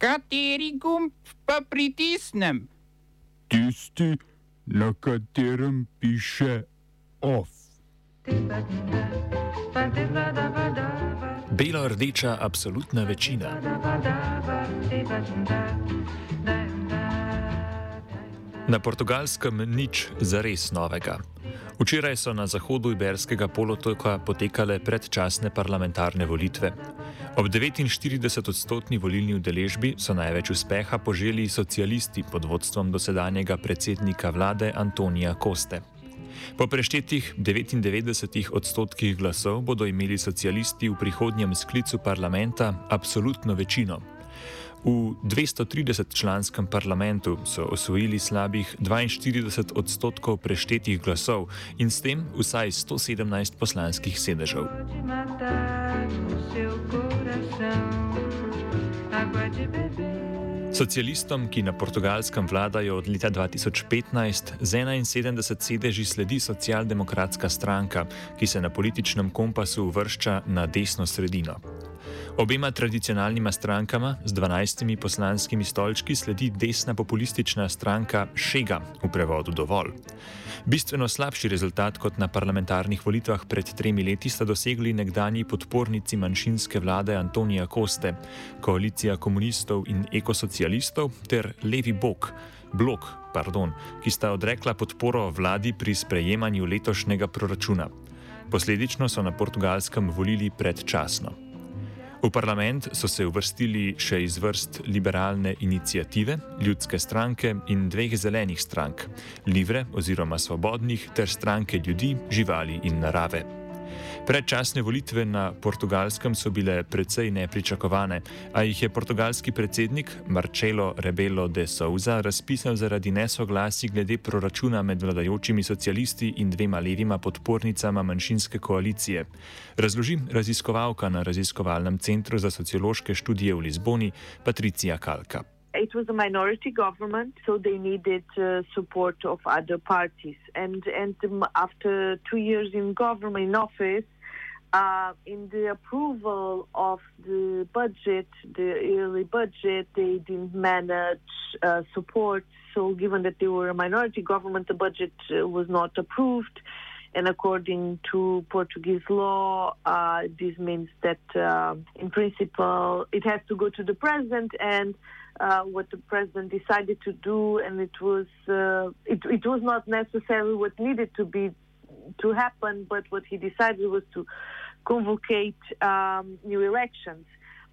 Kateri gumb pa pritisnem? Tisti, na katerem piše OF. Belo-rdeča absolutna večina. Na portugalskem nič zares novega. Včeraj so na zahodu Iberskega polotoka potekale predčasne parlamentarne volitve. Ob 49-odstotni volilni udeležbi so največ uspeha poželi socialisti pod vodstvom dosedanjega predsednika vlade Antonija Koste. Po preštetih 99 odstotkih glasov bodo imeli socialisti v prihodnjem sklicu parlamenta absolutno večino. V 230-članskem parlamentu so osvojili slabih 42 odstotkov preštetih glasov in s tem vsaj 117 poslanskih sedežev. Socialistom, ki na portugalskem vladajo od leta 2015, z 71 sedeži sledi socialdemokratska stranka, ki se na političnem kompasu uvršča na desno sredino. Obema tradicionalnima strankama z 12 poslanskimi stolčki sledi desna populistična stranka Šega v prevodu dovolj. Bistveno slabši rezultat kot na parlamentarnih volitvah pred tremi leti sta dosegli nekdani podpornici manjšinske vlade Antonija Koste, koalicija komunistov in ekosocialistov ter levi bok, blok, pardon, ki sta odrekla podporo vladi pri sprejemanju letošnjega proračuna. Posledično so na portugalskem volili predčasno. V parlament so se uvrstili še iz vrst liberalne inicijative, ljudske stranke in dveh zelenih strank, Livre oziroma Svobodnih ter stranke ljudi, živali in narave. Predčasne volitve na portugalskem so bile precej nepričakovane, a jih je portugalski predsednik Marcelo Rebelo de Souza razpisal zaradi nesoglasij glede proračuna med vladajočimi socialisti in dvema levima podpornicama manjšinske koalicije. Razloži raziskovalka na raziskovalnem centru za sociološke študije v Lizboni Patricija Kalka. It was a minority government, so they needed uh, support of other parties. And and after two years in government in office, uh, in the approval of the budget, the yearly budget, they didn't manage uh, support. So, given that they were a minority government, the budget uh, was not approved. And according to Portuguese law, uh, this means that, uh, in principle, it has to go to the president and uh, what the president decided to do, and it was uh, it, it was not necessarily what needed to be to happen, but what he decided was to convocate um, new elections.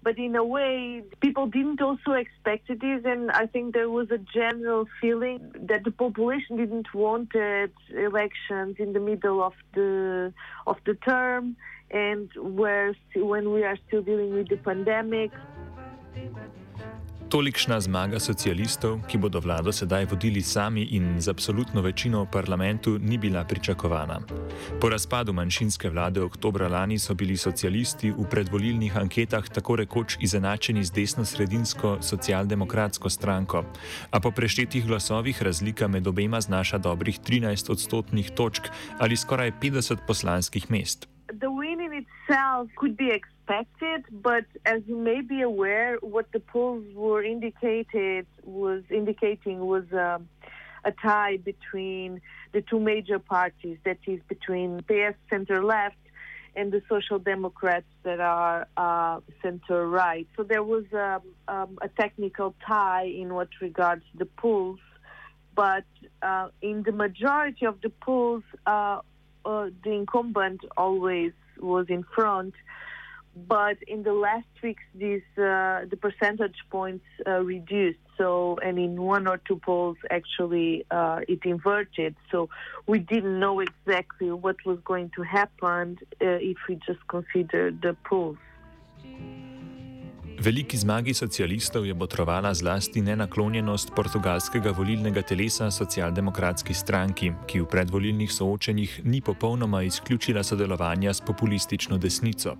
But in a way, people didn't also expect this, and I think there was a general feeling that the population didn't want elections in the middle of the of the term, and where when we are still dealing with the pandemic. Tolikšna zmaga socialistov, ki bodo vlado sedaj vodili sami in z absolutno večino v parlamentu, ni bila pričakovana. Po razpadu manjšinske vlade oktobra lani so bili socialisti v predvolilnih anketah tako rekoč izenačeni z desno-sredinsko socialdemokratsko stranko, a po preštetih glasovih razlika med obema znaša dobrih 13 odstotnih točk ali skoraj 50 poslanskih mest. Itself could be expected. but as you may be aware, what the polls were indicated was indicating was um, a tie between the two major parties, that is between PS center left and the Social Democrats that are uh, center right. So there was um, um, a technical tie in what regards the polls, but uh, in the majority of the polls, uh, uh the incumbent always was in front but in the last weeks, these uh, the percentage points uh, reduced. So, and in one or two polls, actually, uh, it inverted. So, we didn't know exactly what was going to happen uh, if we just considered the polls. Veliki zmagi socialistov je botrovala zlasti nenaklonjenost portugalskega volilnega telesa socialdemokratski stranki, ki v predvolilnih soočenjih ni popolnoma izključila sodelovanja s populistično desnico.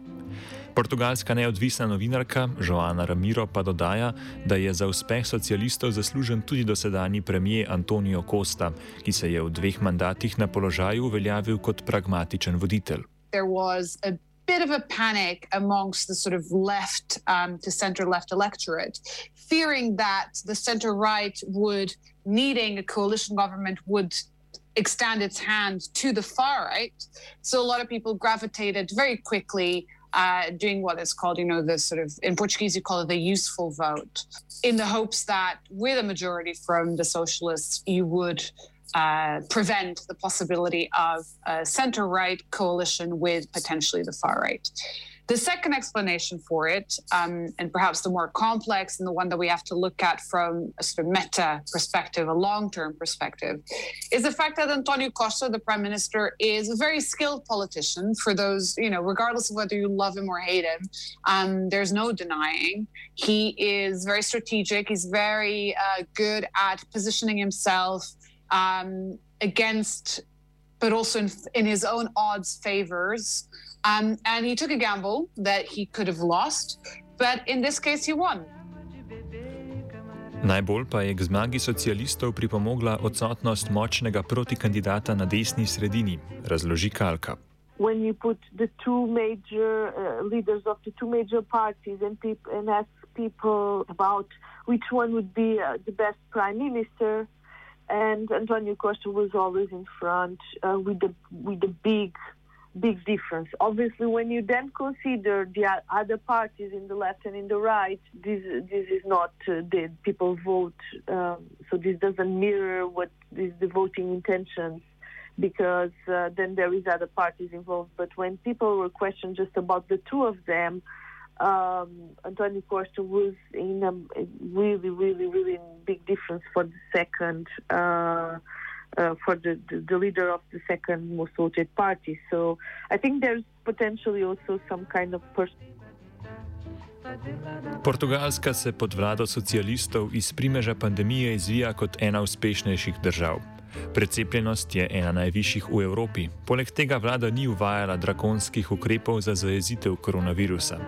Portugalska neodvisna novinarka Joana Ramiro pa dodaja, da je za uspeh socialistov zaslužen tudi dosedanji premijer Antonio Costa, ki se je v dveh mandatih na položaju uveljavil kot pragmatičen voditelj. Bit of a panic amongst the sort of left um, to center left electorate, fearing that the center right would, needing a coalition government, would extend its hand to the far right. So a lot of people gravitated very quickly uh, doing what is called, you know, the sort of, in Portuguese, you call it the useful vote, in the hopes that with a majority from the socialists, you would uh, prevent the possibility of a center right coalition with potentially the far right. The second explanation for it, um, and perhaps the more complex and the one that we have to look at from a sort of meta perspective, a long term perspective, is the fact that Antonio Costa, the prime minister, is a very skilled politician. For those, you know, regardless of whether you love him or hate him, um, there's no denying. He is very strategic, he's very uh, good at positioning himself um, against, but also in, in his own odds favors. Um, and he took a gamble that he could have lost, but in this case he won. Najbolj pa je k zmagi socialistov pripomogla odsotnost močnega protikandidata na desni sredini, razloži Kalka. When you put the two major uh, leaders of the two major parties and, peop- and ask people about which one would be uh, the best prime minister, and Antonio Costa was always in front uh, with the with the big big difference. Obviously, when you then consider the other parties in the left and in the right, this this is not uh, the people vote. Um, so this doesn't mirror what is the voting intentions, because uh, then there is other parties involved. But when people were questioned just about the two of them, um, Antonio Costa was in a really, really, really big difference for the second. Uh, uh, for the, the, the, leader of the second most voted party. So I think there's potentially also some kind of person. Portugalska se pod vlado socialistov iz primeža pandemije izvija kot ena uspešnejših držav. Precepljenost je ena najvišjih v Evropi, poleg tega vlada ni uvajala drakonskih ukrepov za zajezitev koronavirusa.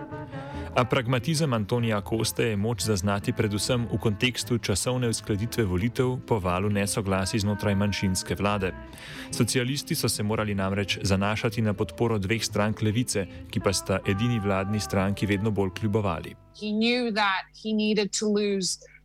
A pragmatizem Antonija Koste je moč zaznati predvsem v kontekstu časovne uskladitve volitev po valu nesoglasi znotraj manjšinske vlade. Socialisti so se morali namreč zanašati na podporo dveh strank levice, ki pa sta edini vladni stranki vedno bolj kljubovali.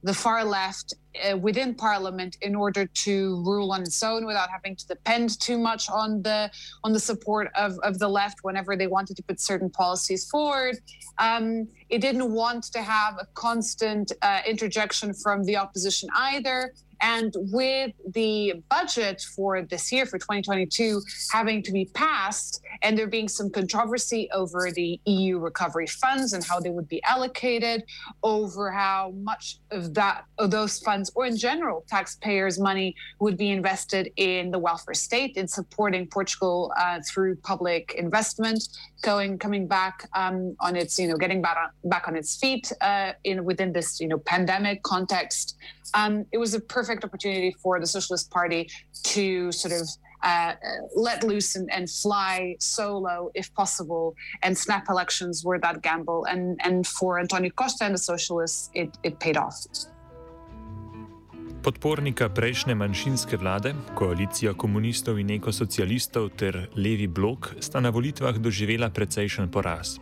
The far left uh, within parliament in order to rule on its own without having to depend too much on the on the support of, of the left whenever they wanted to put certain policies forward. Um, it didn't want to have a constant uh, interjection from the opposition either and with the budget for this year, for 2022, having to be passed, and there being some controversy over the EU recovery funds and how they would be allocated, over how much of that of those funds, or in general, taxpayers' money would be invested in the welfare state in supporting Portugal uh, through public investment, going coming back um, on its you know getting back on, back on its feet uh, in within this you know pandemic context. Um, it was a perfect opportunity for the Socialist Party to sort of uh, let loose and, and, fly solo if possible. And snap elections were that gamble. And, and for Antonio Costa and the Socialists, it, it paid off. Podpornika prejšnje manjšinske vlade, koalicija komunistov in ekosocialistov ter levi blok sta na volitvah doživela precejšen poraz.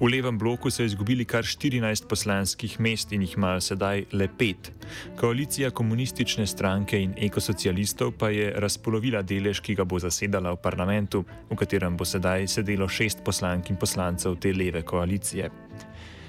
V levem bloku so izgubili kar 14 poslanskih mest in jih imajo sedaj le pet. Koalicija komunistične stranke in ekosocialistov pa je razpolovila delež, ki ga bo zasedala v parlamentu, v katerem bo sedaj sedelo šest poslank in poslancev te leve koalicije.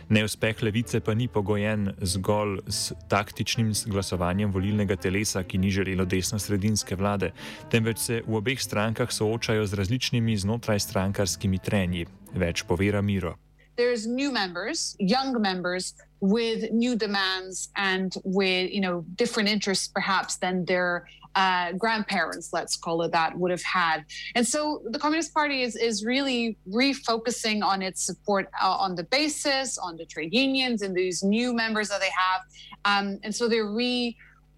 Neuspeh levice pa ni pogojen zgolj s taktičnim glasovanjem volilnega telesa, ki ni želelo desno-sredinske vlade, temveč se v obeh strankah soočajo z različnimi znotrajstrankarskimi trenji. Več pove Ramiro. There's new members, young members with new demands and with you know different interests perhaps than their uh, grandparents, let's call it that, would have had. And so the Communist Party is, is really refocusing on its support uh, on the basis, on the trade unions and these new members that they have. Um, and so they're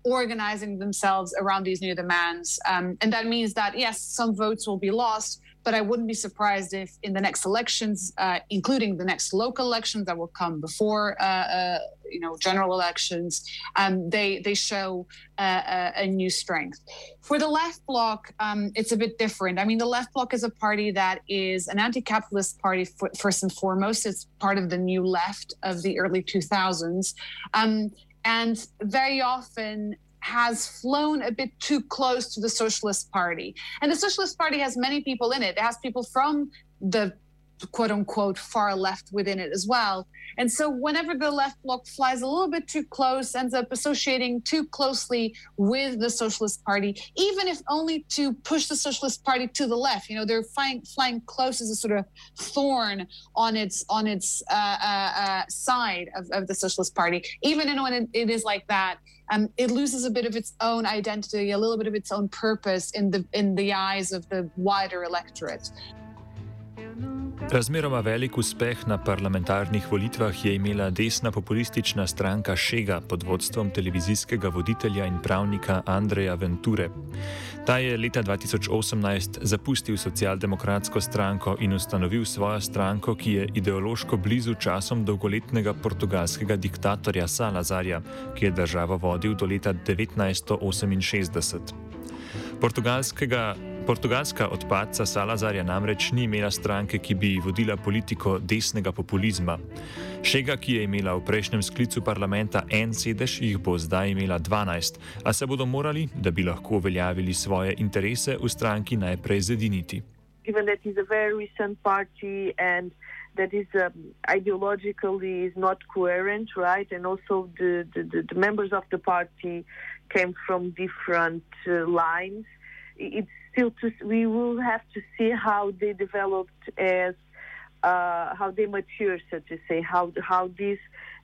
reorganizing themselves around these new demands. Um, and that means that, yes, some votes will be lost, but I wouldn't be surprised if in the next elections, uh, including the next local elections that will come before, uh, uh you know, general elections, um, they they show uh, a, new strength. For the left bloc, um, it's a bit different. I mean, the left bloc is a party that is an anti-capitalist party first and foremost. It's part of the new left of the early 2000s. Um, and very often has flown a bit too close to the Socialist Party. And the Socialist Party has many people in it. It has people from the quote unquote far left within it as well. And so whenever the left bloc flies a little bit too close, ends up associating too closely with the Socialist Party, even if only to push the Socialist Party to the left. You know, they're flying, flying close as a sort of thorn on its on its uh, uh, uh, side of, of the Socialist Party. Even when it, it is like that, um, it loses a bit of its own identity, a little bit of its own purpose in the in the eyes of the wider electorate. Razmeroma velik uspeh na parlamentarnih volitvah je imela desna populistična stranka Šega pod vodstvom televizijskega voditelja in pravnika Andreja Venture. Ta je leta 2018 zapustil socialdemokratsko stranko in ustanovil svojo stranko, ki je ideološko blizu časom dolgoletnega portugalskega diktatorja Salazarja, ki je državo vodil do leta 1968. Portugalskega Portugalska odpadca Salazarja namreč ni imela stranke, ki bi vodila politiko desnega populizma. Šega, ki je imela v prejšnjem sklicu parlamenta en sedež, jih bo zdaj imela 12, a se bodo morali, da bi lahko uveljavili svoje interese, v stranki najprej zediniti. That is um, ideologically is not coherent, right? And also the, the, the members of the party came from different uh, lines. It's still to we will have to see how they developed as uh, how they mature, so to say, how how these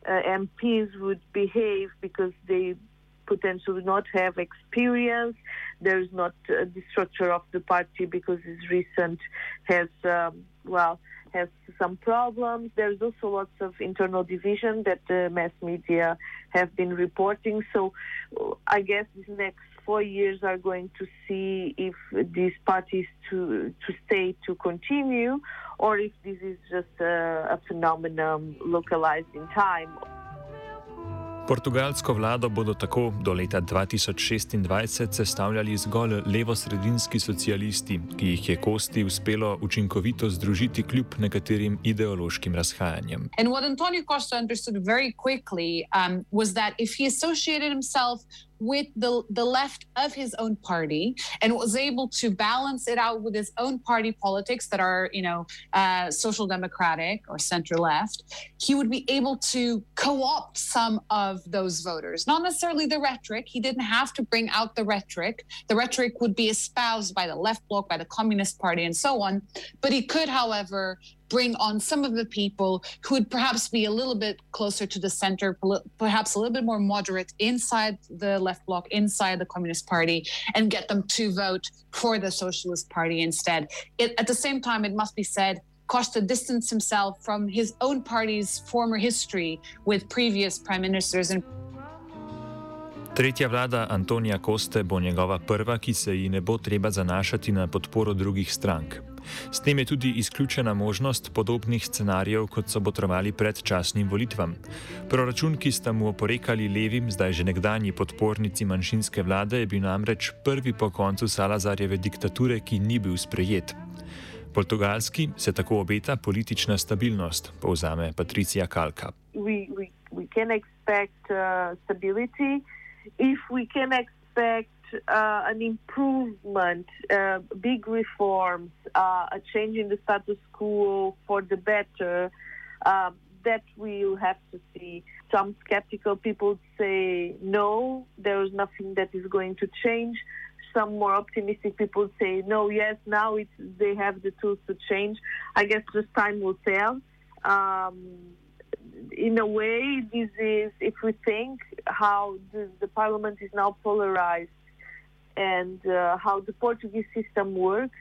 uh, MPs would behave because they potentially not have experience. There's not uh, the structure of the party because it's recent has um, well has some problems. There's also lots of internal division that the mass media have been reporting. So I guess this next four years are going to see if these parties to to stay to continue or if this is just a, a phenomenon localized in time. Portugalsko vlado bodo tako do leta 2026 sestavljali zgolj levo-sredinski socialisti, ki jih je Kosti uspelo učinkovito združiti kljub nekaterim ideološkim razhajanjem. In what Antonio Costa understood very quickly um, was that if he associated himself with the, the left of his own party and was able to balance it out with his own party politics that are, you know, uh, social democratic or center left, he would be able to co opt some of those voters. Not necessarily the rhetoric. He didn't have to bring out the rhetoric. The rhetoric would be espoused by the left bloc, by the Communist Party, and so on. But he could, however, bring on some of the people who would perhaps be a little bit closer to the center, perhaps a little bit more moderate inside the left bloc, inside the Communist Party, and get them to vote for the Socialist Party instead. It, at the same time, it must be said, Costa distanced himself from his own party's former history with previous prime ministers and Tretja vlada Antonija Koste bo njegova prva, ki se ji ne bo treba zanašati na podporo drugih strank. S tem je tudi izključena možnost podobnih scenarijev, kot so botrovali predčasnim volitvam. Proračun, ki sta mu oporekali levim, zdaj že nekdanji podpornici manjšinske vlade, je bil namreč prvi po koncu Salazarjeve diktature, ki ni bil sprejet. Portugalski se tako obeta politična stabilnost, povzame Patricija Kalka. We, we, we uh, an improvement, uh, big reforms, uh, a change in the status quo for the better, um, that we'll have to see. Some skeptical people say no, there is nothing that is going to change. Some more optimistic people say no, yes, now they have the tools to change. I guess just time will tell. Um, in a way, this is, if we think how the, the parliament is now polarized and uh, how the Portuguese system works.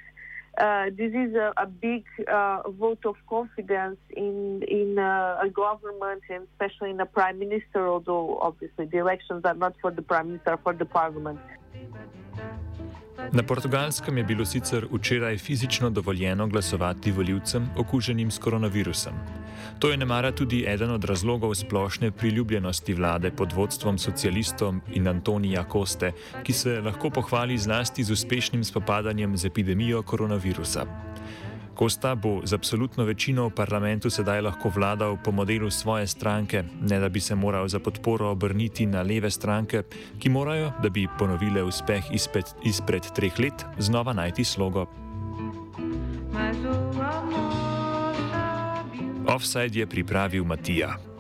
Uh, this is a, a big uh, vote of confidence in in uh, a government and especially in a prime minister. Although obviously the elections are not for the prime minister, for the parliament. Na portugalskem je bilo sicer včeraj fizično dovoljeno glasovati voljivcem okuženim s koronavirusom. To je nemara tudi eden od razlogov splošne priljubljenosti vlade pod vodstvom socialistov in Antonija Koste, ki se lahko pohvali zlasti z uspešnim spopadanjem z epidemijo koronavirusa. Kosta bo z absolutno večino v parlamentu sedaj lahko vladal po modelu svoje stranke, ne da bi se moral za podporo obrniti na leve stranke, ki morajo, da bi ponovile uspeh izpred, izpred treh let, znova najti slogo. Offside je pripravil Matija.